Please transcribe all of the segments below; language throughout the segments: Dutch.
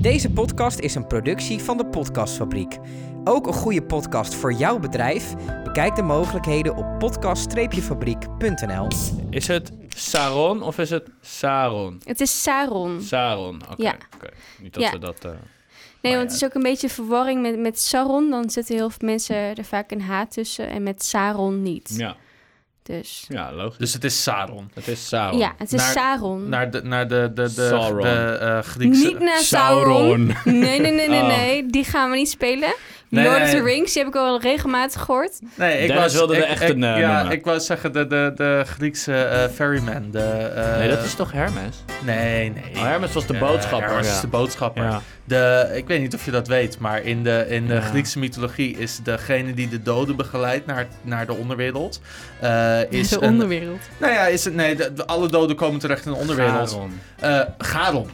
Deze podcast is een productie van de Podcastfabriek. Ook een goede podcast voor jouw bedrijf? Bekijk de mogelijkheden op podcast-fabriek.nl. Is het Saron of is het Saron? Het is Saron. Saron, oké. Ja. oké. Niet dat Ja. we dat... eh, Nee, Maar want het is ook een beetje verwarring met, met Saron. Dan zitten heel veel mensen er vaak een H tussen en met Saron niet. ja. Dus ja, logisch. Dus het is Saron. het is Saron. ja, het is Naar- Saron. Naar de, naar de, de, de, Sauron. de eh, Griekse... Niet naar Sauron. Nee, nee, nee, nee, Oh. nee. Die gaan we niet spelen. Nee, Lord of the. Rings, die heb ik al regelmatig gehoord. Nee, ik Dennis was, wilde de echte, ik- eh, Ja, noemen. ik wou zeggen de, de, de Griekse eh, ferryman. De, eh, Nee, dat is toch Hermes? Nee, nee. Oh, Hermes was de boodschapper. Hermes ja. is de boodschapper. Ja. De, ik weet niet of je dat weet, maar in de, in de Ja. Griekse mythologie is degene die de doden begeleidt naar, naar de onderwereld. eh, is de een, onderwereld. Nou ja, is het, nee, de, de- alle doden komen terecht in de onderwereld. Saron. Eh Charon.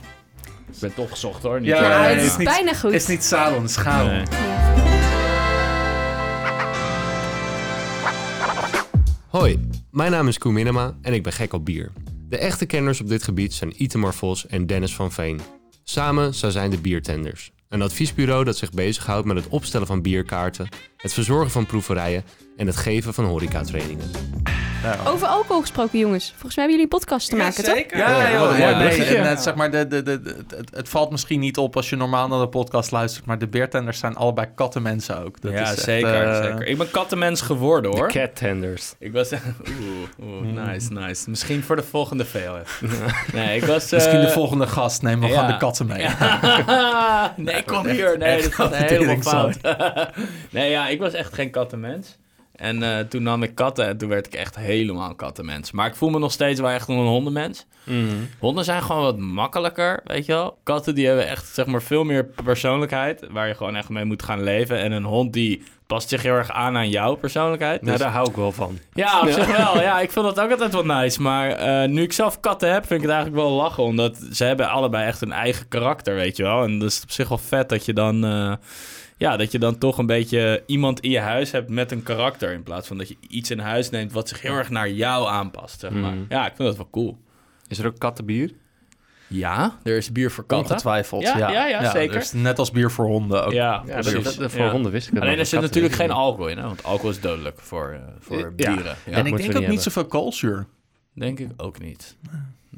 Ik ben toch gezocht hoor. Niet Ja, het is is niet- bijna goed. Is niet Saron, is Charon. Nee. Hoi, mijn naam is Koen Minema en ik ben gek op bier. De echte kenners op dit gebied zijn Itemar Vos en Dennis van Veen. Samen zij zijn de Biertenders. Een adviesbureau dat zich bezighoudt met het opstellen van bierkaarten, het verzorgen van proeverijen en het geven van horecatrainingen. Over alcohol gesproken, jongens. Volgens mij hebben jullie een podcast te maken, toch? Ja, Ja, een ja, mooi nee, bruggetje. en, eh, zeg maar, de, de, de, de- het, het valt misschien niet op als je normaal naar de podcast luistert, maar de beertenders zijn allebei kattenmensen ook. Dat ja, is echt, zeker, eh, zeker. Ik ben kattenmens geworden hoor. Cat Tenders. Ik was... Oeh, oeh, nice, nice. Misschien voor de volgende VLF. nee, ik was... Misschien de eh, volgende gast nemen we ja. gewoon de katten mee. Ja. nee, kom hier. Nee, dat gaat helemaal fout. nee, ja, ik was echt geen kattenmens. En eh, toen nam ik katten en toen werd ik echt helemaal een kattenmens. Maar ik voel me nog steeds wel echt een hondenmens. Honden zijn gewoon wat makkelijker, weet je wel. Katten die hebben echt zeg maar veel meer persoonlijkheid, waar je gewoon echt mee moet gaan leven. En een hond die past zich heel erg aan aan jouw persoonlijkheid. Nou, Dus- daar hou ik wel van. ja, op zich wel. Ja, ik vind dat ook altijd wel nice. Maar eh, nu ik zelf katten heb, vind ik het eigenlijk wel lachen. Omdat ze hebben allebei echt een eigen karakter, weet je wel. En dat is op zich wel vet dat je dan... eh, ja, dat je dan toch een beetje iemand in je huis hebt met een karakter. In plaats van dat je iets in huis neemt wat zich heel erg naar jou aanpast, zeg maar. Mm. Ja, ik vind dat wel cool. Is er ook kattenbier? Ja, er is bier voor katten. Ongetwijfeld, Ja, ja. ja, ja, zeker. dus net als bier voor honden ook. Ja, Ja, precies. dat, dat- voor Ja. honden wist ik het Alleen er zit natuurlijk geen alcohol in, hè? want alcohol is dodelijk voor, eh, voor Ja. dieren. Ja. en ik denk ook niet niet hebben. zoveel koolzuur. Denk ik ook niet.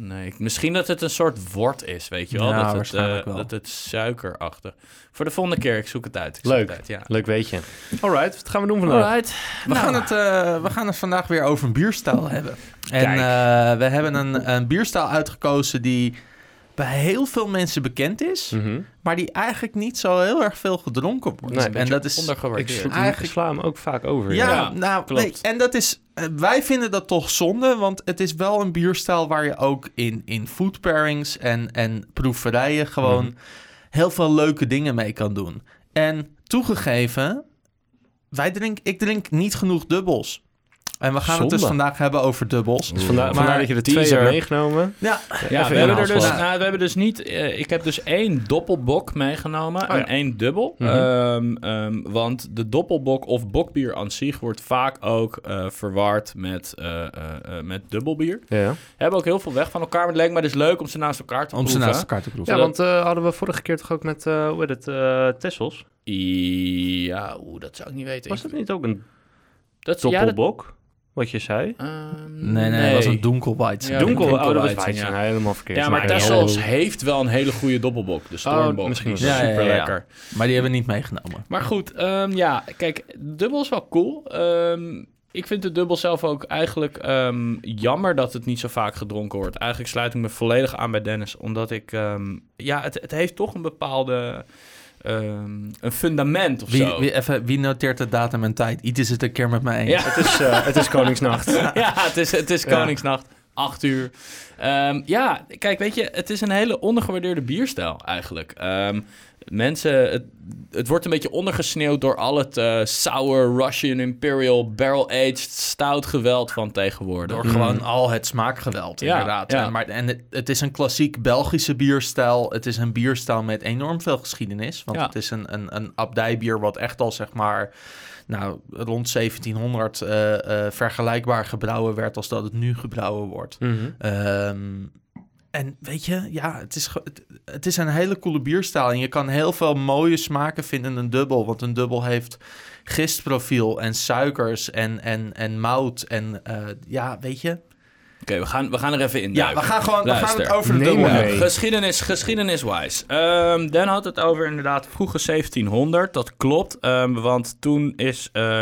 Nee, misschien dat het een soort wort is, weet je wel? Ja, dat, het, eh, wel. dat het suikerachtig. Voor de volgende keer, ik zoek het uit. Ik zoek Leuk. het uit, ja. Leuk weetje. Alright, wat gaan we doen vandaag? Alright. We, gaan het, eh, we gaan het vandaag weer over een bierstijl hebben. En eh, we hebben een, een bierstijl uitgekozen die bij heel veel mensen bekend is, Mhm. maar die eigenlijk niet zo heel erg veel gedronken wordt. Nee, en dat is Ik, ondergewaardeerd. sla- Eigenlijk- ik sla hem ook vaak over. Ja, Ja, nou, klopt. nee, en dat is, eh, wij vinden dat toch zonde, want het is wel een bierstijl waar je ook in, in food pairings en, en proeverijen gewoon Mhm. heel veel leuke dingen mee kan doen. En toegegeven, wij drink, ik drink niet genoeg dubbels. En we gaan het dus vandaag hebben over dubbels. Dus vandaar, Maar vandaar dat je er twee teaser. hebt meegenomen. Ja, Ja, we hebben, er dus, nou, we hebben dus niet... eh, ik heb dus één doppelbok meegenomen Oh, en ja. één dubbel. Mhm. Ehm, ehm, want de doppelbok of bokbier aan zich wordt vaak ook eh, verward met, eh, eh, eh, met dubbelbier. Ja, Hebben ook heel veel weg van elkaar, maar het leek me dus leuk om ze naast elkaar te om ze proeven. naast elkaar te proeven. ja want eh, hadden we vorige keer toch ook met, eh hoe heet het, eh Tessels? Ja, oeh, dat zou ik niet weten. Was dat niet ook een dat, ja, dat- doppelbok? Wat je zei? Ehm, Nee, nee, dat was een Dunkelweizen. Ja, Donkel, Donkel oh, dat ja. Ja, helemaal verkeerd. Ja, maar Maar Tessels heel- heeft wel een hele goede doppelbok. De Stormbok. misschien is Ja, super ja, ja. lekker. Maar die hebben we niet meegenomen. Maar goed, ehm, ja, kijk, dubbel is wel cool. Ehm, ik vind de dubbel zelf ook eigenlijk ehm, jammer dat het niet zo vaak gedronken wordt. Eigenlijk sluit ik me volledig aan bij Dennis, omdat ik, ehm, ja, het, het heeft toch een bepaalde, ehm, een fundament of Wie, zo. wie, even, wie noteert de datum en tijd? Iets is het een keer met mij eens. Ja. Het is, eh, het is Koningsnacht. ja, het is, het is Ja. Koningsnacht. Acht uur. Ehm, ja, kijk, weet je, het is een hele ondergewaardeerde bierstijl eigenlijk. Ehm, mensen, het, het wordt een beetje ondergesneeuwd door al het eh, sour Russian Imperial barrel-aged stout geweld van tegenwoordig. Door gewoon al het smaakgeweld, Ja, inderdaad. ja. En, maar, en het, het is een klassiek Belgische bierstijl. Het is een bierstijl met enorm veel geschiedenis. Want Ja. het is een, een, een abdijbier wat echt al, zeg maar... Nou, rond 1700 eh, eh, vergelijkbaar gebrouwen werd als dat het nu gebrouwen wordt. Ehm, en weet je, ja, het is, het, is een hele coole bierstijl. En je kan heel veel mooie smaken vinden in een dubbel. Want een dubbel heeft gistprofiel en suikers en, en, en mout. En eh, ja, weet je. Oké, we, gaan, we gaan er even in. Ja, we gaan gewoon we gaan het over de dubbel hebben. Geschiedenis, geschiedeniswise. Ehm Dan had het over inderdaad vroege 1700. Dat klopt, ehm, want toen is eh,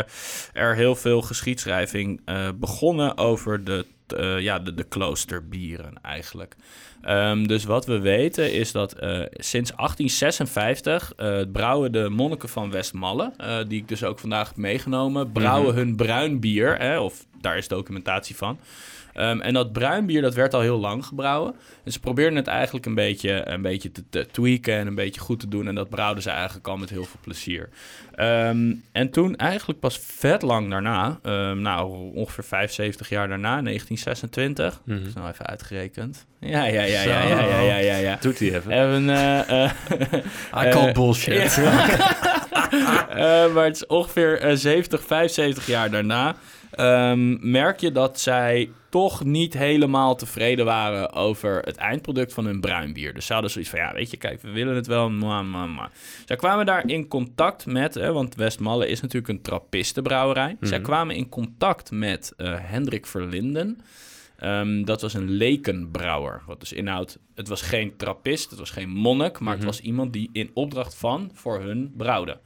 er heel veel geschiedschrijving eh, begonnen over de, eh, ja, de, de kloosterbieren eigenlijk. Ehm, dus wat we weten is dat eh, sinds 1856 eh, brouwen de monniken van Westmalle, die ik dus ook vandaag heb meegenomen, brouwen hun bruin bier, hè, of daar is documentatie van. Ehm, en dat bruin bier, dat werd al heel lang gebrouwen. En ze probeerden het eigenlijk een beetje, een beetje te, te tweaken en een beetje goed te doen. En dat brouwden ze eigenlijk al met heel veel plezier. Ehm, en toen eigenlijk pas vet lang daarna, ehm, nou ongeveer 75 jaar daarna, 1926. Mhm. Dat is nou even uitgerekend. Ja, ja, ja, ja, ja, ja, ja, ja. ja. Doet hij even. Hebben, eh, eh, I call Eh, bullshit. Maar het is ongeveer eh, 70, 75 jaar daarna. Ehm, merk je dat zij toch niet helemaal tevreden waren over het eindproduct van hun bruin bier. Dus ze hadden zoiets van, ja, weet je, kijk, we willen het wel, maar, maar, maar. Zij kwamen daar in contact met, hè, want Westmalle is natuurlijk een trappistenbrouwerij. Zij Mhm. kwamen in contact met eh, Hendrik Verlinden. Ehm, dat was een lekenbrouwer. Wat dus inhoudt, het was geen trappist, het was geen monnik, maar Mhm. het was iemand die in opdracht van voor hun brouwde.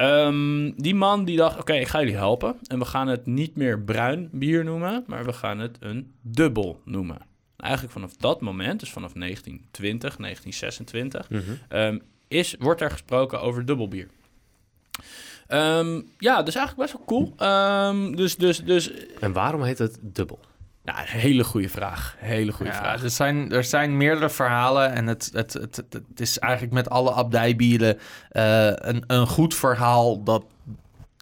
Ehm, die man die dacht, oké, ik ga jullie helpen. En we gaan het niet meer bruin bier noemen, maar we gaan het een dubbel noemen. Eigenlijk vanaf dat moment, dus vanaf 1920, 1926, Mhm. ehm, is, wordt er gesproken over dubbelbier. Ehm, ja, dus eigenlijk best wel cool. Dus, dus, dus, En waarom heet het dubbel? Nou, hele goede vraag. Hele goede Ja, vraag. er, zijn, er zijn meerdere verhalen en het, het, het, het, het is eigenlijk met alle abdijbieren eh, een, een goed verhaal dat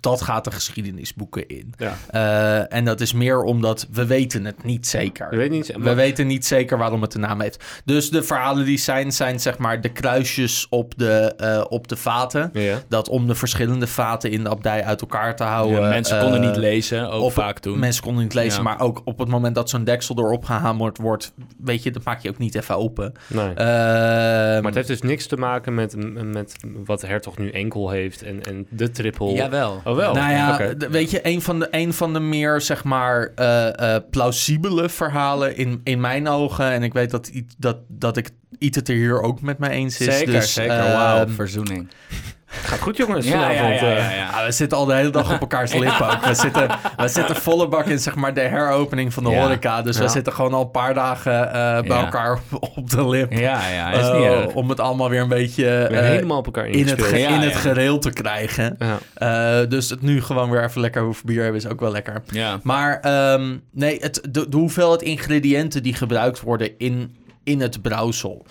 dat gaat de geschiedenisboeken in. Ja. Eh, en dat is meer omdat we weten het niet zeker. Weet niet... We weten niet zeker waarom het de naam heeft. Dus de verhalen die zijn, zijn zeg maar de kruisjes op de, eh, op de vaten. Ja. Dat om de verschillende vaten in de abdij uit elkaar te houden. Ja, mensen konden eh, niet lezen, ook op- vaak toen. Mensen konden niet lezen, Ja. maar ook op het moment dat zo'n deksel erop gehamerd wordt, weet je, dat maak je ook niet even open. Nee. Ehm, maar het heeft dus niks te maken met, met wat Hertog nu enkel heeft en, en de triple. Jawel. Oh wel? nou ja, weet je, een van de, een van de meer, zeg maar, eh, eh, plausibele verhalen in, in mijn ogen, en ik weet dat, dat, dat ik Iet het er hier ook met mij eens is. Zeker, dus, zeker. ehm, Wauw, verzoening. Gaat goed jongens Ja, ja, vanavond. ja, eh. ja, ja. We zitten al de hele dag op elkaars lippen ook. We zitten, we zitten volle bak in zeg maar, de heropening van de horeca. Dus we zitten gewoon al een paar dagen eh, bij elkaar op, op de lip. Ja, ja, is niet Eh, om het allemaal weer een beetje helemaal op elkaar in, het, ge- in het gereel te krijgen. Dus het nu gewoon weer even lekker hoeven bier hebben is ook wel lekker. Ja. Maar ehm, nee, het, de, de hoeveelheid ingrediënten die gebruikt worden in, in het brouwsel.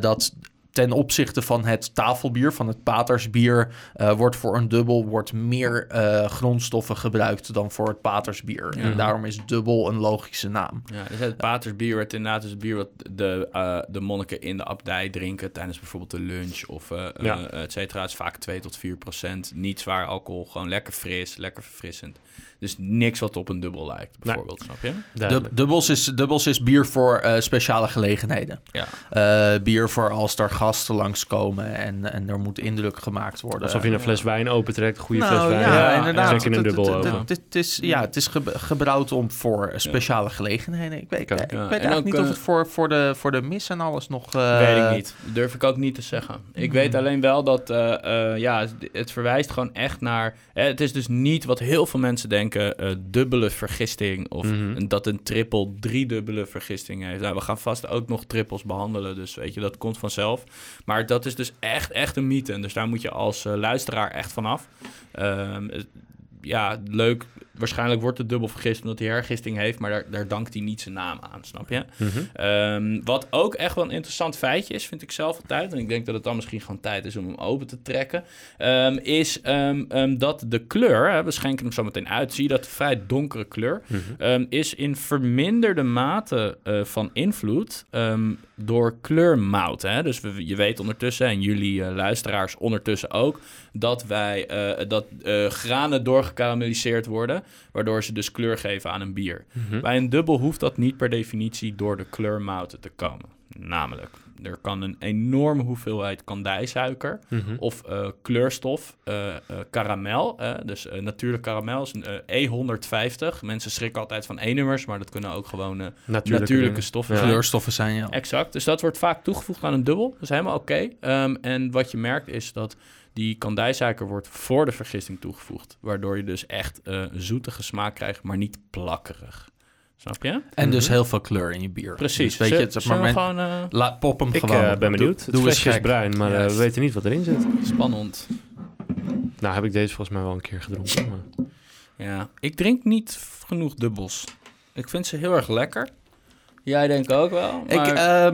dat ten opzichte van het tafelbier, van het patersbier, eh, wordt voor een dubbel wordt meer eh, grondstoffen gebruikt dan voor het patersbier. Ja. En daarom is dubbel een logische naam. Ja, dus het patersbier werd inderdaad dus het bier wat de, eh, de monniken in de abdij drinken tijdens bijvoorbeeld de lunch of eh Ja. et cetera. Het is vaak 2 tot 4 procent. Niet zwaar alcohol, gewoon lekker fris, lekker verfrissend. Dus niks wat op een dubbel lijkt, bijvoorbeeld, snap je? Dubbels, is, dubbels is bier voor eh, speciale gelegenheden. Ja. Eh, bier voor als er gasten langskomen en, en er moet indruk gemaakt worden. Alsof je een fles wijn opentrekt, goede Nou, fles wijn. Ja, Ja, inderdaad. Een Het- dubbel het- is, ja, het is ge- gebrouwd om voor speciale gelegenheden. Ik weet, ik Ja, weet en eigenlijk ook, niet of eh, het voor, voor, de, voor de mis en alles nog... eh, weet ik niet. Durf ik ook niet te zeggen. Ik weet alleen wel dat eh, eh, ja, het verwijst gewoon echt naar. het is dus niet wat heel veel mensen denken: eh, dubbele vergisting. Of Mhm. dat een triple driedubbele vergisting heeft. Nou, we gaan vast ook nog trippels behandelen. Dus weet je, dat komt vanzelf. Maar dat is dus echt, echt een mythe. En dus daar moet je als eh, luisteraar echt vanaf. Ehm, ja, leuk. Waarschijnlijk wordt het dubbel vergist omdat hij hergisting heeft. Maar daar, daar dankt hij niet zijn naam aan, snap je? Mhm. Ehm, wat ook echt wel een interessant feitje is, vind ik zelf altijd, en ik denk dat het dan misschien gewoon tijd is om hem open te trekken, ehm, is ehm, dat de kleur, hè, we schenken hem zo meteen uit, zie je dat vrij donkere kleur, Mhm. is in verminderde mate eh, van invloed door kleurmout. Hè? Dus we, je weet ondertussen, en jullie eh, luisteraars ondertussen ook, dat wij eh, dat granen doorgekarameliseerd worden, waardoor ze dus kleur geven aan een bier. Mhm. Bij een dubbel hoeft dat niet per definitie door de kleurmouten te komen. Namelijk, er kan een enorme hoeveelheid kandijsuiker Mhm. of eh, kleurstof, eh, eh, karamel. dus eh, natuurlijk karamel is een eh, E150. Mensen schrikken altijd van E-nummers, maar dat kunnen ook gewoon eh, natuurlijke, dingen. stoffen Ja. zijn. Kleurstoffen zijn, ja. Exact, dus dat wordt vaak toegevoegd aan een dubbel. Dat is helemaal oké. Ehm, en wat je merkt is dat die kandijsuiker wordt voor de vergisting toegevoegd. Waardoor je dus echt eh, een zoetige smaak krijgt, maar niet plakkerig. Snap je? En dus Mhm. heel veel kleur in je bier. Precies. Dus weet je, het, maar, men- gewoon... eh, laat, pop hem Ik gewoon. eh, ben benieuwd. Doe, het doe eens flesje is bruin, maar we weten niet wat erin zit. spannend. Nou, heb ik deze volgens mij wel een keer gedronken. Maar... Ja, ik drink niet genoeg dubbels. Ik vind ze heel erg lekker. Jij denkt ook wel. Ik, Maar...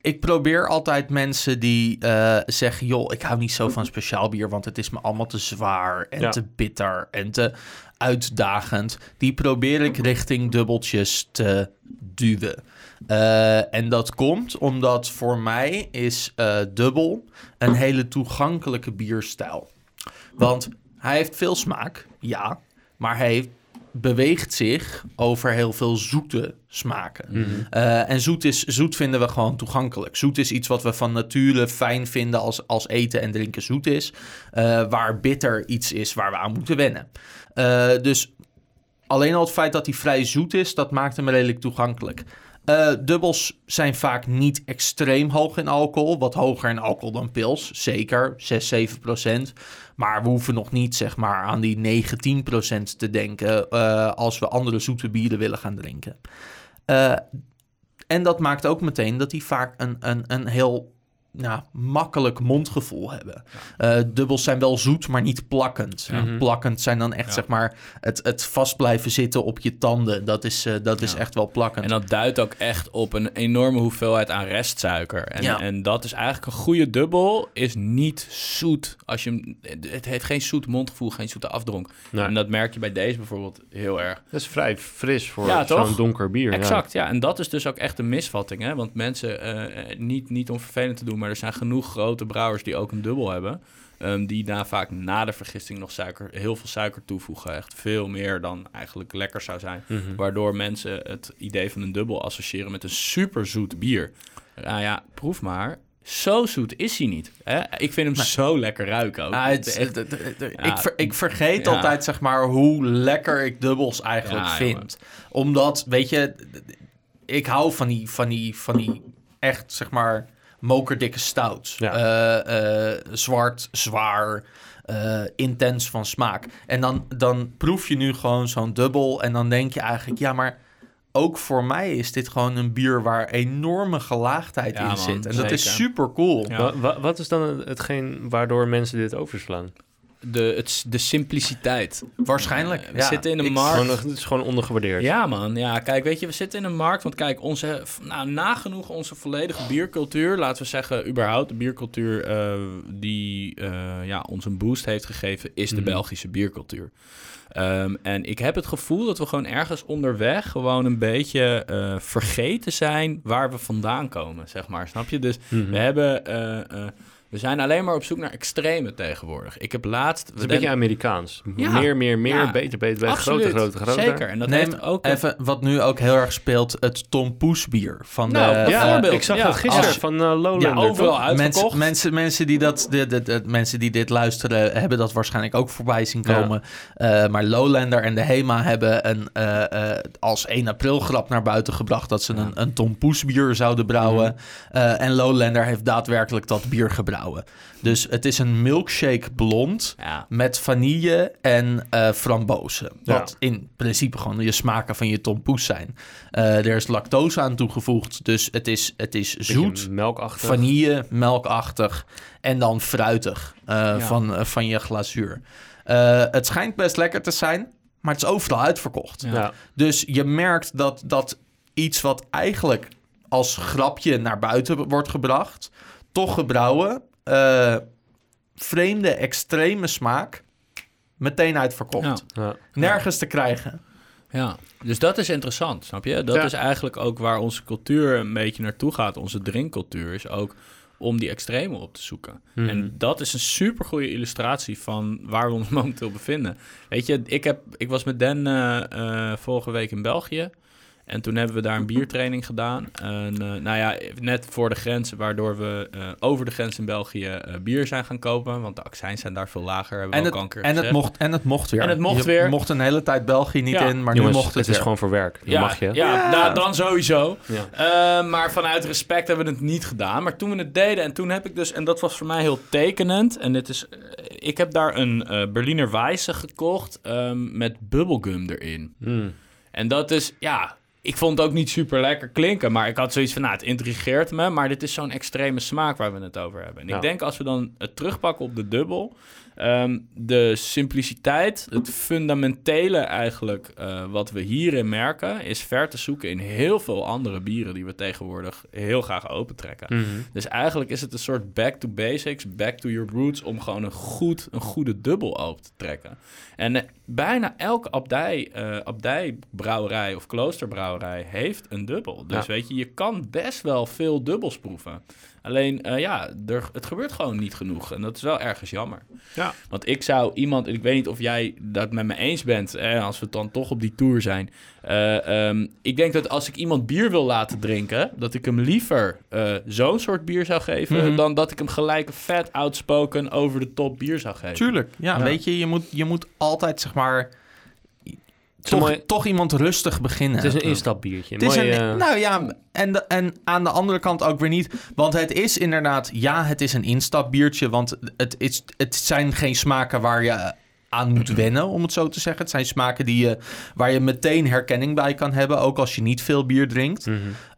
ik probeer altijd mensen die eh, zeggen... joh, ik hou niet zo van speciaal bier... want het is me allemaal te zwaar en Ja. te bitter en te uitdagend. Die probeer ik richting dubbeltjes te duwen. Eh, en dat komt omdat voor mij is eh, dubbel een hele toegankelijke bierstijl. Want hij heeft veel smaak, ja. Maar hij beweegt zich over heel veel zoete smaken. Mhm. Eh, en zoet, is, zoet vinden we gewoon toegankelijk. Zoet is iets wat we van nature fijn vinden als, als eten en drinken zoet is. Eh, waar bitter iets is waar we aan moeten wennen. Eh, dus alleen al het feit dat hij vrij zoet is, dat maakt hem redelijk toegankelijk. Eh, dubbels zijn vaak niet extreem hoog in alcohol. Wat hoger in alcohol dan pils. Zeker, 6, 7 procent. Maar we hoeven nog niet zeg maar, aan die 9, 10 procent te denken... eh, als we andere zoete bieren willen gaan drinken. Eh, en dat maakt ook meteen dat die vaak een, een, een heel nou, makkelijk mondgevoel hebben. Eh, dubbels zijn wel zoet, maar niet plakkend. Ja. En Plakkend zijn dan echt, Ja. zeg maar, het, het vast blijven zitten op je tanden. Dat is, eh, dat is echt wel plakkend. En dat duidt ook echt op een enorme hoeveelheid aan restsuiker. En, Ja. en dat is eigenlijk een goede dubbel, is niet zoet. Als je, het heeft geen zoet mondgevoel, geen zoete afdronk. Nee, En dat merk je bij deze bijvoorbeeld heel erg. dat is vrij fris voor zo'n donker bier. ja. Exact, ja. En dat is dus ook echt een misvatting. Hè? Want mensen, eh, eh, niet, niet om vervelend te doen, maar er zijn genoeg grote brouwers die ook een dubbel hebben. ehm, die na, vaak na de vergisting nog suiker, heel veel suiker toevoegen. Echt veel meer dan eigenlijk lekker zou zijn. Mhm. Waardoor mensen het idee van een dubbel associëren met een superzoet bier. Nou ja, proef maar. Zo zoet is hij niet. Hè? Ik vind hem zo lekker ruiken ook. Het, Het is echt- het- het- het- Ja. ik, ver- ik vergeet Ja. altijd, zeg maar, hoe lekker ik dubbels eigenlijk Ja, vind. Omdat, weet je, ik hou van die, van die, van die echt, zeg maar, mokerdikke stouts. Ja. Eh, eh, zwart, zwaar, eh, intens van smaak. En dan, dan proef je nu gewoon zo'n dubbel en dan denk je eigenlijk, ja, maar... Ook voor mij is dit gewoon een bier waar enorme gelaagdheid Ja, in man, zit. En dat is super cool. Ja. Wa- wa- wat is dan hetgeen waardoor mensen dit overslaan? De, het, de simpliciteit. Waarschijnlijk. Eh, we ja. zitten in een markt. Gewoon, het is gewoon ondergewaardeerd. Ja, man. Ja, kijk, weet je, we zitten in een markt. Want kijk, onze, nou, nagenoeg onze volledige biercultuur, laten we zeggen, überhaupt de biercultuur eh, die eh, ja, ons een boost heeft gegeven, is de Mhm. Belgische biercultuur. Ehm, en ik heb het gevoel dat we gewoon ergens onderweg gewoon een beetje vergeten zijn waar we vandaan komen, zeg maar. Snap je? Dus Mhm. we hebben. We zijn alleen maar op zoek naar extreme tegenwoordig. Ik heb laatst. Het is een beetje Amerikaans. Ja. meer, meer, meer, Ja. beter, beter, beter. Groter, groter, groter. Zeker. En dat Neem heeft ook. Even wat nu ook heel erg speelt, het Tom Poes bier van Nou, de... Ja, Bijvoorbeeld, ik zag ja, dat gisteren als- van eh, Lowlander. Ja, overal toch? uitverkocht. Mensen, mensen, mensen, die dat, de, de, de- mensen die dit luisteren hebben dat waarschijnlijk ook voorbij zien Ja. komen. Eh, maar Lowlander en de HEMA hebben een, eh, eh, als 1 april grap naar buiten gebracht dat ze Ja. een, een Tom Poes bier zouden brouwen. Eh, en Lowlander heeft daadwerkelijk dat bier Dus het is een milkshake blond Ja. met vanille en eh frambozen. Ja. Wat in principe gewoon je smaken van je tompoes zijn. Eh, er is lactose aan toegevoegd, dus het is, het is zoet, melkachtig. vanille, melkachtig en dan fruitig eh, Ja. van, van je glazuur. Het schijnt best lekker te zijn, maar het is overal uitverkocht. Dus je merkt dat, dat iets wat eigenlijk als grapje naar buiten wordt gebracht, toch gebrouwen, eh, vreemde, extreme smaak, meteen uitverkocht. Ja. Ja. Nergens te krijgen. Ja, dus dat is interessant, snap je? Dat Ja. is eigenlijk ook waar onze cultuur een beetje naartoe gaat. Onze drinkcultuur is ook om die extreme op te zoeken. Mhm. En dat is een supergoeie illustratie van waar we ons momenteel bevinden. Weet je, ik, heb, ik was met Dan eh, eh, vorige week in België. En toen hebben we daar een biertraining gedaan. En, eh, nou ja, net voor de grens, waardoor we eh, over de grens in België eh, bier zijn gaan kopen. Want de accijns zijn daar veel lager, hebben we En ook het, al een keer en, het mocht, en het mocht weer. En het mocht Je weer. mocht een hele tijd België niet Ja. in, maar Jongens, nu mocht het, het is gewoon voor werk. Ja, mag je. Ja, Ja. nou, dan sowieso. Ja. Eh, maar vanuit respect hebben we het niet gedaan. Maar toen we het deden, en toen heb ik dus, en dat was voor mij heel tekenend. En dit is, ik heb daar een eh, Berliner Weisse gekocht ehm, met bubblegum erin. Hmm. En dat is, ja, ik vond het ook niet super lekker klinken. Maar ik had zoiets van, nou, het intrigeert me. Maar dit is zo'n extreme smaak waar we het over hebben. En Ja. ik denk als we dan het terugpakken op de dubbel. ehm, de simpliciteit, het fundamentele eigenlijk, eh, wat we hierin merken, is ver te zoeken in heel veel andere bieren die we tegenwoordig heel graag opentrekken. Mhm. Dus eigenlijk is het een soort back to basics, back to your roots, om gewoon een, goed, een goede dubbel open te trekken. En eh, bijna elke abdij, eh, abdijbrouwerij of kloosterbrouwerij heeft een dubbel. Dus Ja. weet je, je kan best wel veel dubbels proeven. Alleen, eh, ja, er, het gebeurt gewoon niet genoeg. En dat is wel ergens jammer. Ja. Want ik zou iemand, ik weet niet of jij dat met me eens bent, eh, als we dan toch op die tour zijn. Eh, ehm, ik denk dat als ik iemand bier wil laten drinken, dat ik hem liever eh, zo'n soort bier zou geven, Mhm. dan dat ik hem gelijk vet outspoken over de top bier zou geven. Tuurlijk, ja, Ja. weet je, je moet, je moet altijd zeg maar toch, mooi- toch iemand rustig beginnen. Het is een instapbiertje. Het is een, eh, nou ja, en, en aan de andere kant ook weer niet. Want het is inderdaad, ja, het is een instapbiertje. Want het, is, het zijn geen smaken waar je aan moet wennen, om het zo te zeggen. Het zijn smaken die je, waar je meteen herkenning bij kan hebben, ook als je niet veel bier drinkt.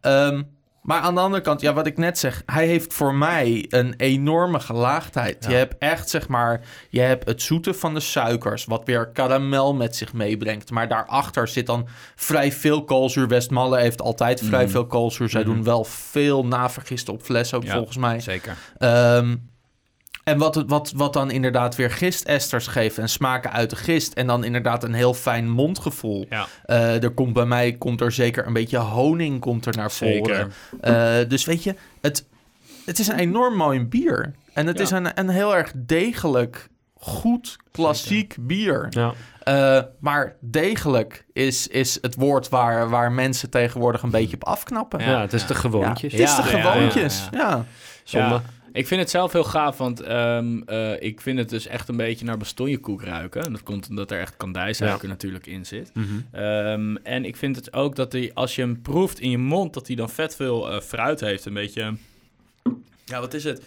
Ehm, maar aan de andere kant, ja, wat ik net zeg, hij heeft voor mij een enorme gelaagdheid. Ja. Je hebt echt, zeg maar, je hebt het zoete van de suikers, wat weer karamel met zich meebrengt. Maar daarachter zit dan vrij veel koolzuur. Westmalle heeft altijd vrij Mhm. veel koolzuur. Zij doen wel veel navergisten op fles ook, Ja. volgens mij. Zeker. Ehm, en wat, het- wat, wat dan inderdaad weer gistesters geeft en smaken uit de gist. En dan inderdaad een heel fijn mondgevoel. Ja, Eh, er komt bij mij komt er zeker een beetje honing komt er naar voren. Eh, dus weet je, het, het is een enorm mooi bier. En het Ja. is een, een heel erg degelijk, goed, klassiek bier. Ja. Eh, maar degelijk is, is het woord waar, waar mensen tegenwoordig een beetje op afknappen. Ja, Ja, het is de gewoontjes. Het is de ja, gewoontjes. ja, Ja, ja. Zonde. Ik vind het zelf heel gaaf, want ehm, eh, ik vind het dus echt een beetje naar bastonjekoek ruiken. En dat komt omdat er echt kandijsuiker natuurlijk in zit. Mhm. Ehm, en ik vind het ook dat hij, als je hem proeft in je mond, dat hij dan vet veel eh, fruit heeft. Een beetje, ja, wat is het?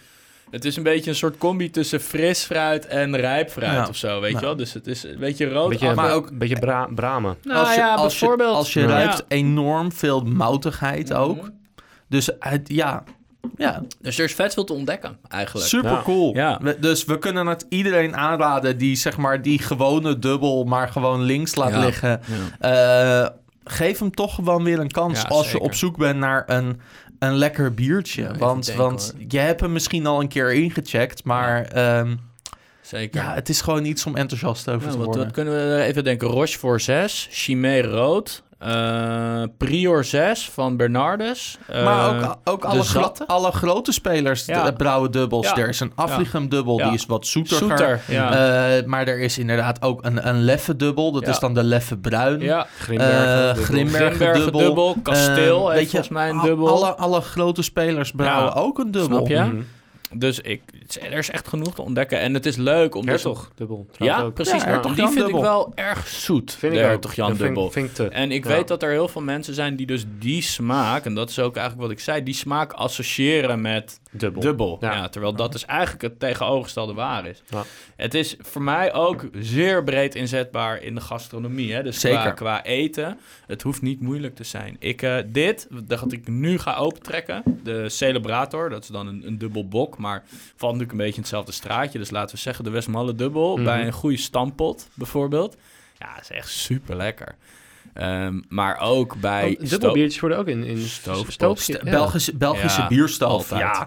Het is een beetje een soort combi tussen fris fruit en rijp fruit Ja. of zo, weet Nou. je wel? Dus het is een beetje rood. Beetje, af- maar ook- ook een beetje bra bramen. nou als je, ja, als je, bijvoorbeeld. als je Ja. ruikt enorm veel moutigheid ook. Mhm. Dus het, ja, ja Dus er is vet veel te ontdekken, eigenlijk. super Ja. cool. Ja. We- dus we kunnen het iedereen aanraden die zeg maar die gewone dubbel maar gewoon links laat Ja. liggen. Ja. Eh, geef hem toch gewoon weer een kans Ja, als je op zoek bent naar een, een lekker biertje. Want denken, want hoor. je hebt hem misschien al een keer ingecheckt, maar ehm, Zeker. ja, het is gewoon iets om enthousiast over te wat, worden. wat kunnen we er even denken? Rochefort 6, Chimay Rood, eh, Prior 6 van Bernardus. eh, maar ook, ook alle, gro- alle grote spelers Ja. brouwen dubbels. Ja. Er is een Afligem dubbel, Ja. die is wat zoeter. Eh, maar er is inderdaad ook een, een leffe dubbel. Dat is dan de leffe bruin. ja, Grimbergen. Eh, dubbel. Grimbergen dubbel. dubbel, Kasteel Eh, heeft volgens mij een dubbel. Alle, alle grote spelers brouwen ook een dubbel. Snap je? Mhm. Dus ik, er is echt genoeg te ontdekken. En het is leuk om... dus- Hertog, dubbel. trouwens Ja, ook. precies. Ja, Hertog die vind dubbel. ik wel erg zoet. Vind de ik ook. Hertog Jan vind dubbel. Vind ik te. En ik Ja. weet dat er heel veel mensen zijn die dus die smaak... en dat is ook eigenlijk wat ik zei... die smaak associëren met Dubbel. dubbel. Ja. Ja. terwijl dat dus eigenlijk het tegenovergestelde waar is. Ja. Het is voor mij ook zeer breed inzetbaar in de gastronomie. Hè? Dus Qua, Zeker. qua eten, het hoeft niet moeilijk te zijn. Ik, eh, dit, dat ik nu ga opentrekken, de Celebrator, dat is dan een, een dubbel bok, maar valt natuurlijk een beetje in hetzelfde straatje. Dus laten we zeggen de Westmalle dubbel, Mhm. bij een goede stampot bijvoorbeeld. Ja, is echt super lekker. maar ook bij... Oh, dubbelbiertjes worden ook in, in Stoofpot. Belgische, Belgische Ja.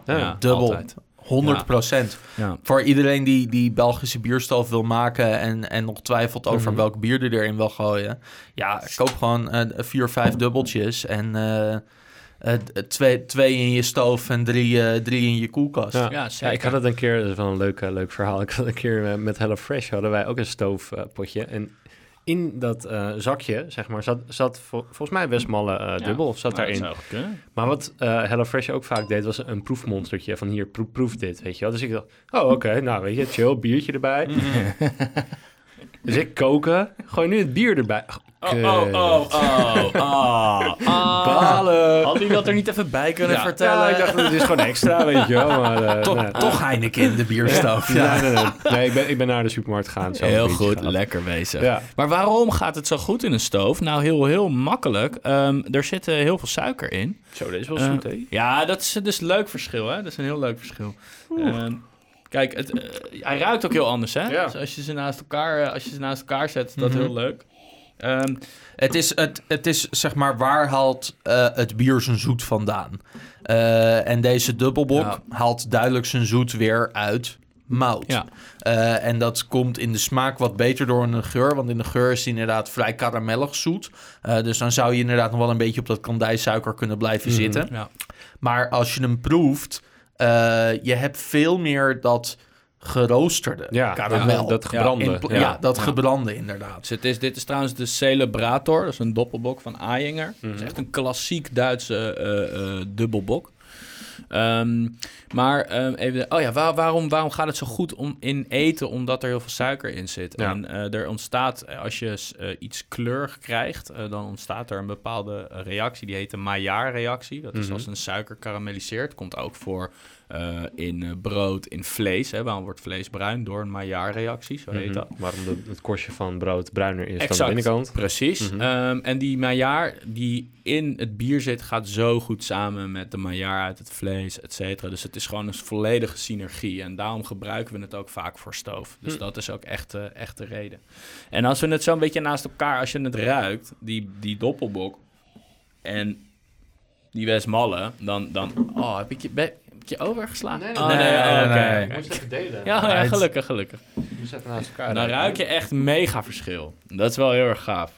Ja, Ja, dubbel. altijd. 100 procent. Ja. Voor iedereen die, die Belgische bierstoof wil maken en, en nog twijfelt over Mhm. welk bier er erin wil gooien. Ja, koop gewoon eh, vier, vijf dubbeltjes en eh, eh, twee, twee in je stoof en drie, eh, drie in je koelkast. Ja. Ja, Ja, zeker. ik had het een keer, dat is wel een leuk, leuk verhaal. Ik had een keer eh, met HelloFresh hadden wij ook een stoofpotje. en in dat eh, zakje, zeg maar, zat, zat vol- volgens mij best malle eh, dubbel of zat Nou, daarin. Dat zou kunnen. Maar wat eh HelloFresh ook vaak deed, was een proefmonstertje van hier, proef, proef dit, weet je wel. Dus ik dacht, oh oké, nou weet je, chill, biertje erbij. dus ik koken, gooi nu het bier erbij. Oh, oh, oh, oh, oh, oh. Balen. Had hij dat er niet even bij kunnen Ja, vertellen? ja, ik dacht, het is gewoon extra, weet je wel. Maar, eh, Toch, nee. toch Heineken in de bierstaf. Ja. Nee, nee, nee. Nee, ik ben, ik ben naar de supermarkt gegaan. zelf een Heel biertje goed, lekker bezig. Ja. Maar waarom gaat het zo goed in een stoof? Nou, heel, heel makkelijk. Ehm, er zit eh, heel veel suiker in. Zo, dit is wel Eh, zoet, hè? Ja, dat is dus een leuk verschil, hè? Dat is een heel leuk verschil. Ehm, kijk, het, eh, hij ruikt ook heel anders, hè? Ja. Dus als je ze naast elkaar, eh, als je ze naast elkaar zet, is dat Mhm. heel leuk. Ehm, Het, is, het, het is zeg maar, waar haalt eh, het bier zijn zoet vandaan? En deze dubbelbok Ja. haalt duidelijk zijn zoet weer uit mout. Ja. En dat komt in de smaak wat beter door in de geur. Want in de geur is het inderdaad vrij karamellig zoet. Dus dan zou je inderdaad nog wel een beetje op dat kandijsuiker kunnen blijven Mhm. zitten. ja. Maar als je hem proeft, je hebt veel meer dat geroosterde Ja, karamel. dat gebrande. Ja. ja. dat Ja. gebrande inderdaad. Dus het is, dit is trouwens de Celebrator. Dat is een doppelbok van Ayinger. Dat is echt een klassiek Duitse eh, eh, dubbelbok. Ehm, maar ehm, even, oh ja, waar- waarom, waarom gaat het zo goed om in eten? Omdat er heel veel suiker in zit. Ja. En eh, er ontstaat, eh, als je eh, iets kleurig krijgt, dan ontstaat er een bepaalde reactie. Die heet de Maillard-reactie. Dat is Mhm. als een suiker karamelliseert. Komt ook voor eh, in eh, brood, in vlees. Hè. Waarom wordt vlees bruin? Door een Maillard-reactie, zo heet Mhm. dat. Waarom de, het korstje van brood bruiner is dan de Exact. binnenkant. Precies. Mhm. Ehm, en die Maillard die in het bier zit, gaat zo goed samen met de Maillard uit het vlees, et cetera. Dus het is gewoon een volledige synergie. En daarom gebruiken we het ook vaak voor stoof. Dus Hm. dat is ook echt, echt de reden. En als we het zo een beetje naast elkaar, als je het ruikt, die, die doppelbok en die Westmalle, dan, dan oh, heb ik je, heb je overgeslagen? Nee, oh, nee, nee, nee, nee, oké. nee. Moest even delen. Ja, ja, gelukkig, gelukkig. We zetten naast elkaar. Dan ruik je echt mega verschil. Dat is wel heel erg gaaf.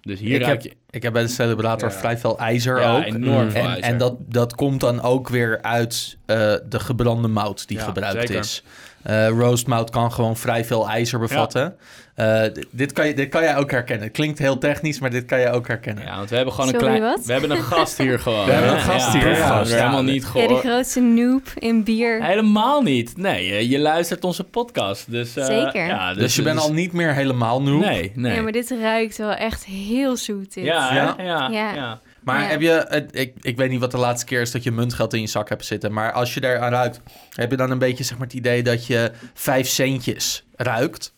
Dus hier ik, ruik heb, je ik heb bij de celebrator Ja. vrij veel ijzer ja, ook. enorm veel En, ijzer. en dat, dat komt dan ook weer uit eh, de gebrande mout die Ja, gebruikt zeker. is. Eh roast mout kan gewoon vrij veel ijzer bevatten. Eh, dit, kan je, dit kan jij ook herkennen. Het klinkt heel technisch, maar dit kan je ook herkennen. Ja, want we hebben gewoon Sorry, een klein... wat? We hebben een gast hier gewoon. We hebben een gast Ja, hier, ja, ja. we hebben Ja. helemaal niet Ja, die gehoord. grootste noob in bier. Helemaal niet. Nee, je, je luistert onze podcast. Dus, eh, Zeker. Ja, Dus, je bent dus- al niet meer helemaal nieuw. Nee, nee. Ja, maar dit ruikt wel echt heel zoet. Dit. Ja, Ja. hè? ja, ja. Ja. Maar Ja. heb je, ik, ik weet niet wat de laatste keer is dat je muntgeld in je zak hebt zitten. Maar als je daar aan ruikt, heb je dan een beetje zeg maar, het idee dat je vijf centjes ruikt?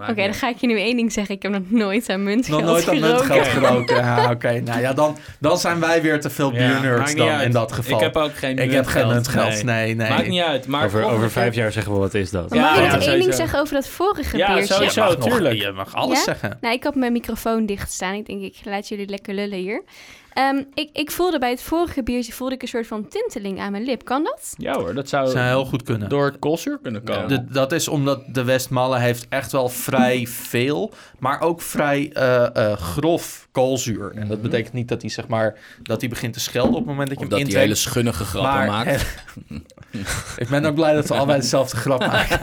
Oké, dan ga ik je nu één ding zeggen. Ik heb nog nooit aan muntgeld Nog nooit aan muntgeld geroken. Ja, Oké, nou ja, dan, dan zijn wij weer te veel Ja, biernerds niet dan uit. in dat geval. Ik heb ook geen Ik heb geen muntgeld. muntgeld, nee, nee. Maakt niet uit. Maar Over, over vijf jaar zeggen we wat is dat. Maar mag Ja, ik ja, nog één ding sowieso. zeggen over dat vorige Ja, biertje? sowieso. je mag, nog- tuurlijk. je mag alles Ja? zeggen. Nou, ik had mijn microfoon dicht staan. Ik denk, ik laat jullie lekker lullen hier. Ehm, ik, ik voelde bij het vorige biertje voelde ik een soort van tinteling aan mijn lip. Kan dat? Ja hoor, dat zou zou heel goed kunnen. door het koolzuur kunnen komen. De- dat is omdat de Westmalle heeft echt wel vrij veel, maar ook vrij eh, eh, grof koolzuur. En dat betekent niet dat hij zeg maar dat hij begint te schelden op het moment dat je Of hem dat hij hele schunnige grappen Maar maakt. ik ben ook blij dat we allebei dezelfde grap maken.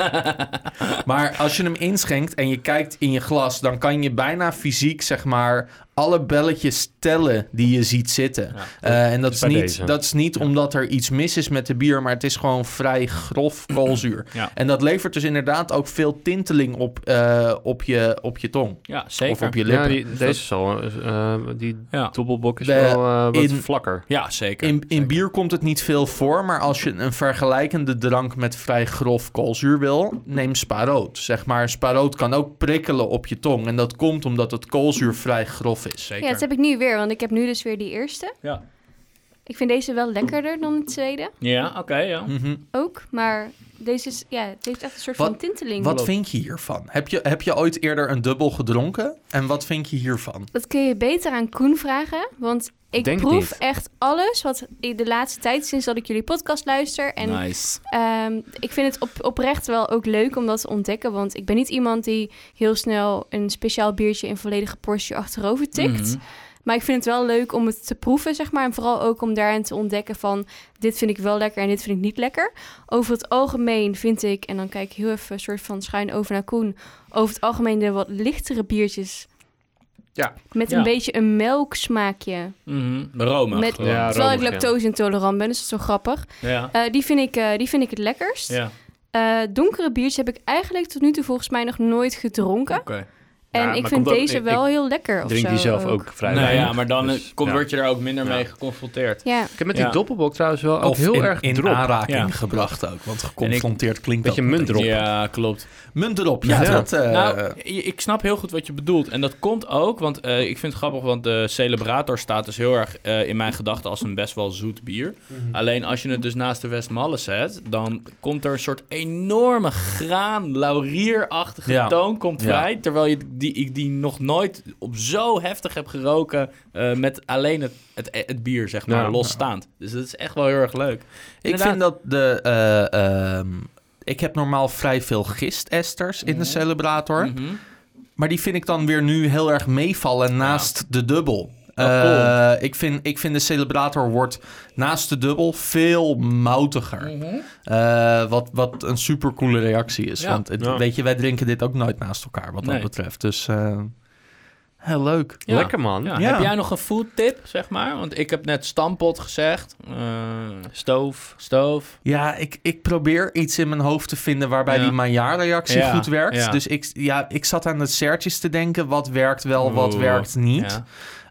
maar als je hem inschenkt en je kijkt in je glas, dan kan je bijna fysiek zeg maar alle belletjes tellen die je ziet zitten. Ja. Eh, en dat Dus is niet, deze. dat is niet omdat er iets mis is met de bier, maar het is gewoon vrij grof koolzuur. Ja. En dat levert dus inderdaad ook veel tinteling op, eh, op, je, op je tong. Ja, zeker. Of op je lippen. Ja, die, deze is al, eh, die Ja. dubbelbok is De- wel eh, wat in- vlakker. Ja, zeker. In, in Zeker. bier komt het niet veel voor, maar als je een vergelijkende drank met vrij grof koolzuur wil, neem sparoot. Zeg maar, sparoot kan ook prikkelen op je tong. En dat komt omdat het koolzuur vrij grof is. Zeker. Ja, dat heb ik nu weer, want ik heb nu dus weer die eerste. Ja. Ik vind deze wel lekkerder dan de tweede Ja, oké, ja. Mhm. ook. Maar deze is, ja, het heeft echt een soort Wat- van tinteling. Wat vind je hiervan? Heb je, heb je ooit eerder een dubbel gedronken? En wat vind je hiervan? Dat kun je beter aan Koen vragen, want ik Denk proef niet. echt alles wat ik de laatste tijd, sinds dat ik jullie podcast luister. En Nice. Ehm, ik vind het op, oprecht wel ook leuk om dat te ontdekken. Want ik ben niet iemand die heel snel een speciaal biertje in volledige portie achterover tikt. Mhm. Maar ik vind het wel leuk om het te proeven, zeg maar. En vooral ook om daarin te ontdekken van... dit vind ik wel lekker en dit vind ik niet lekker. Over het algemeen vind ik... en dan kijk ik heel even een soort van schuin over naar Koen... over het algemeen de wat lichtere biertjes... Ja. Met Ja. een beetje een melksmaakje. Mhm. Romig. Met, gewoon. Ja, terwijl ik romig, lactose intolerant ben, dus dat is zo grappig. ja. Eh, die, vind ik, eh, die vind ik het lekkerst. ja. Eh, donkere biertjes heb ik eigenlijk tot nu toe volgens mij nog nooit gedronken. Oké. En Ja, ik vind ook- deze wel ik heel lekker. Of Drink die zelf ook vrij Nou ja, maar dan Dus, komt, ja. word je er ook minder Ja. mee geconfronteerd. Ja, Ik heb met die Ja. doppelbok trouwens wel ook Of heel in, erg in drop. aanraking Ja. gebracht ook. Want geconfronteerd klinkt Beetje dat munt meteen. erop. Ja, klopt. Munt erop, ja. Ja. Dat, eh, nou, ik snap heel goed wat je bedoelt. En dat komt ook, want eh, ik vind het grappig, want de Celebrator staat dus heel erg eh, in mijn gedachten als een best wel zoet bier. Alleen als je het dus naast de Westmalle zet, dan komt er een soort enorme graan, laurierachtige Ja. toon komt vrij. Terwijl je die, ik die nog nooit op zo heftig heb geroken eh, met alleen het, het, het bier, zeg maar, Ja. losstaand. Dus dat is echt wel heel erg leuk. ik Inderdaad. vind dat de... eh, ehm, ik heb normaal vrij veel gistesters in de Celebrator. Mhm. Maar die vind ik dan weer nu heel erg meevallen naast de dubbel. Oh, Eh, ik, vind, ik vind de Celebrator wordt naast de dubbel veel moutiger. Mhm. Eh, wat, wat een supercoole reactie is. Ja. Want het- Ja. weet je, wij drinken dit ook nooit naast elkaar wat dat betreft. Dus eh, heel leuk. Ja. Lekker man. Ja, Ja. Heb jij nog een food tip, zeg maar? Want ik heb net stampot gezegd. eh, Stoof. stoof. Ja, ik, ik probeer iets in mijn hoofd te vinden waarbij Ja. die Maillard-reactie Ja, goed werkt. ja. Dus ik, ja, ik zat aan het sertjes te denken. Wat werkt wel, wat Oeh, werkt niet.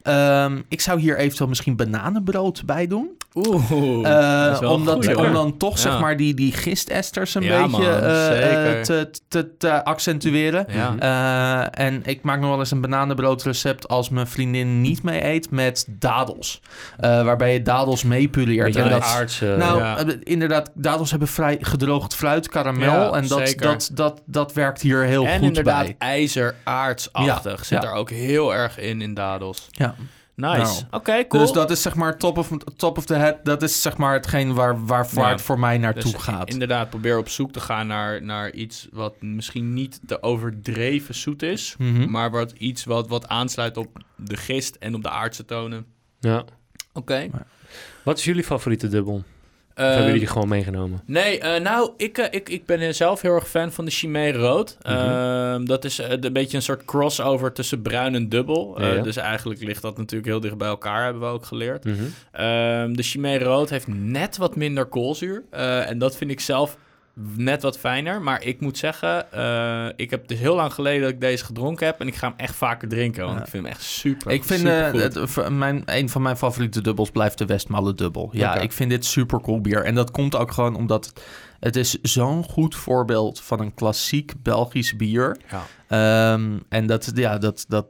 Ehm, ik zou hier eventueel misschien bananenbrood bij doen. Oeh, Eh, dat is wel een omdat, goeie, om dan toch Ja. zeg maar die, die gistesters een Ja, beetje man, eh, eh, te, te, te accentueren. Ja. En ik maak nog wel eens een bananenbroodrecept als mijn vriendin niet mee eet met dadels. Waarbij je dadels meepureert. Beetje En dat, aardse... nou, inderdaad, dadels hebben vrij gedroogd fruit, karamel. En dat, zeker. dat, dat, dat werkt hier heel en goed inderdaad bij. ijzeraardsachtig. Ja, Zit ja. er ook heel erg in, in dadels. Ja. Nice. Nou. Oké, cool. Dus dat is zeg maar top of, top of the head. Dat is zeg maar hetgeen waar, waar, Ja. het voor mij naartoe Dus gaat. Inderdaad, probeer op zoek te gaan naar, naar iets wat misschien niet te overdreven zoet is. Mhm. Maar wat iets wat, wat aansluit op de gist en op de aardse tonen. Ja. Oké. Wat is jullie favoriete dubbel? Of Ehm, hebben jullie die gewoon meegenomen? Nee, eh, nou, ik, eh, ik, ik ben zelf heel erg fan van de Chimay Rood. Mhm. Ehm, dat is eh, een beetje een soort crossover tussen bruin en dubbel. Ja, ja. dus eigenlijk ligt dat natuurlijk heel dicht bij elkaar, hebben we ook geleerd. Mhm. Ehm, de Chimay Rood heeft net wat minder koolzuur. En dat vind ik zelf net wat fijner. Maar ik moet zeggen, eh, ik heb dus heel lang geleden dat ik deze gedronken heb. En ik ga hem echt vaker drinken, want Ja. ik vind hem echt super Ik vind eh, het, v- mijn, een van mijn favoriete dubbels blijft de Westmalle dubbel. Ja, ik vind dit super cool bier. En dat komt ook gewoon omdat het, is zo'n goed voorbeeld van een klassiek Belgisch bier. Ja. Ehm, en dat, ja, dat, dat,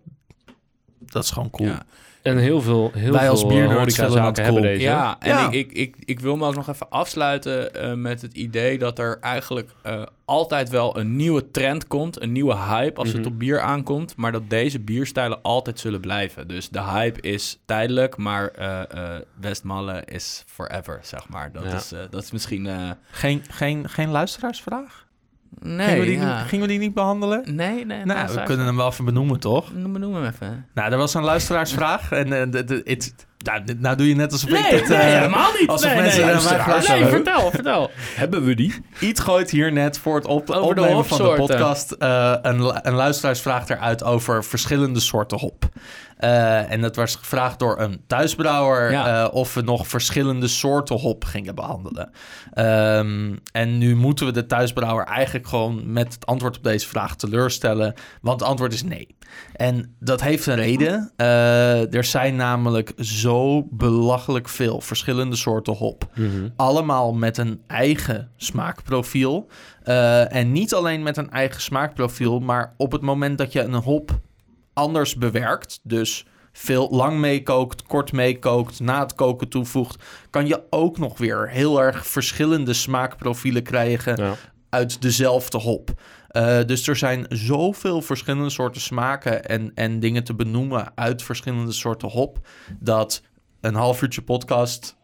dat is gewoon cool. Ja. En heel veel, heel Wij als veel biernerds horecazaken hebben cool. deze. Ja, en Ja. Ik, ik, ik, ik wil me ook nog even afsluiten eh, met het idee dat er eigenlijk eh, altijd wel een nieuwe trend komt, een nieuwe hype als Mhm. het op bier aankomt, maar dat deze bierstijlen altijd zullen blijven. Dus de hype is tijdelijk, maar eh eh Westmalle is forever, zeg maar. Dat, Ja. is, eh, dat is misschien... eh, Geen, geen, geen luisteraarsvraag? Nee, gingen, we die, ja. niet- gingen we die niet behandelen? Nee, nee. nou, we kunnen hem wel even benoemen, toch? Noem, noem hem even. Nou, er was een luisteraarsvraag. en eh, de, de, het- nou, nou doe je net alsof ik Nee, dit... nee, eh, helemaal niet. alsof nee, mensen nee, luisteren. Nee, vertel, vertel. Hebben we die? Iets gooit hier net voor het op, Over de opnemen van de podcast eh, een luisteraarsvraag eruit over verschillende soorten hop. Eh, en dat was gevraagd door een thuisbrouwer Ja. eh, of we nog verschillende soorten hop gingen behandelen. Ehm, en nu moeten we de thuisbrouwer eigenlijk gewoon met het antwoord op deze vraag teleurstellen, want het antwoord is nee. En dat heeft een reden. Eh, er zijn namelijk zo belachelijk veel verschillende soorten hop Mhm. allemaal met een eigen smaakprofiel. En niet alleen met een eigen smaakprofiel, maar op het moment dat je een hop anders bewerkt, dus veel lang meekookt, kort meekookt, na het koken toevoegt, kan je ook nog weer heel erg verschillende smaakprofielen krijgen Ja. uit dezelfde hop. Eh, dus er zijn zoveel verschillende soorten smaken en, en dingen te benoemen uit verschillende soorten hop, dat een half uurtje podcast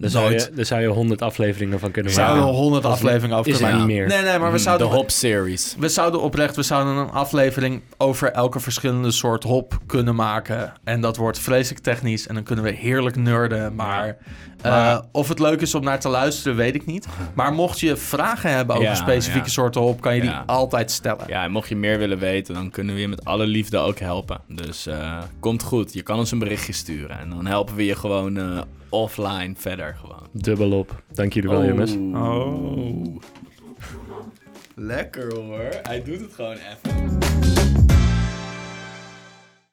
Daar zou, je, daar zou je 100 afleveringen van kunnen We zouden maken. er honderd Of afleveringen over kunnen maken. niet meer? Nee, nee, maar we De zouden... Hop Series. We zouden oprecht, we zouden een aflevering over elke verschillende soort hop kunnen maken. En dat wordt vreselijk technisch en dan kunnen we heerlijk nerden. Maar, eh, Maar- of het leuk is om naar te luisteren, weet ik niet. Maar mocht je vragen hebben over Ja, specifieke ja. soorten hop, kan je die altijd stellen. Ja, en mocht je meer willen weten, dan kunnen we je met alle liefde ook helpen. Dus eh, komt goed. Je kan ons een berichtje sturen. En dan helpen we je gewoon eh, offline verder gewoon. Dubbel op. Dank jullie wel, jongens. Oh. Lekker hoor. Hij doet het gewoon even.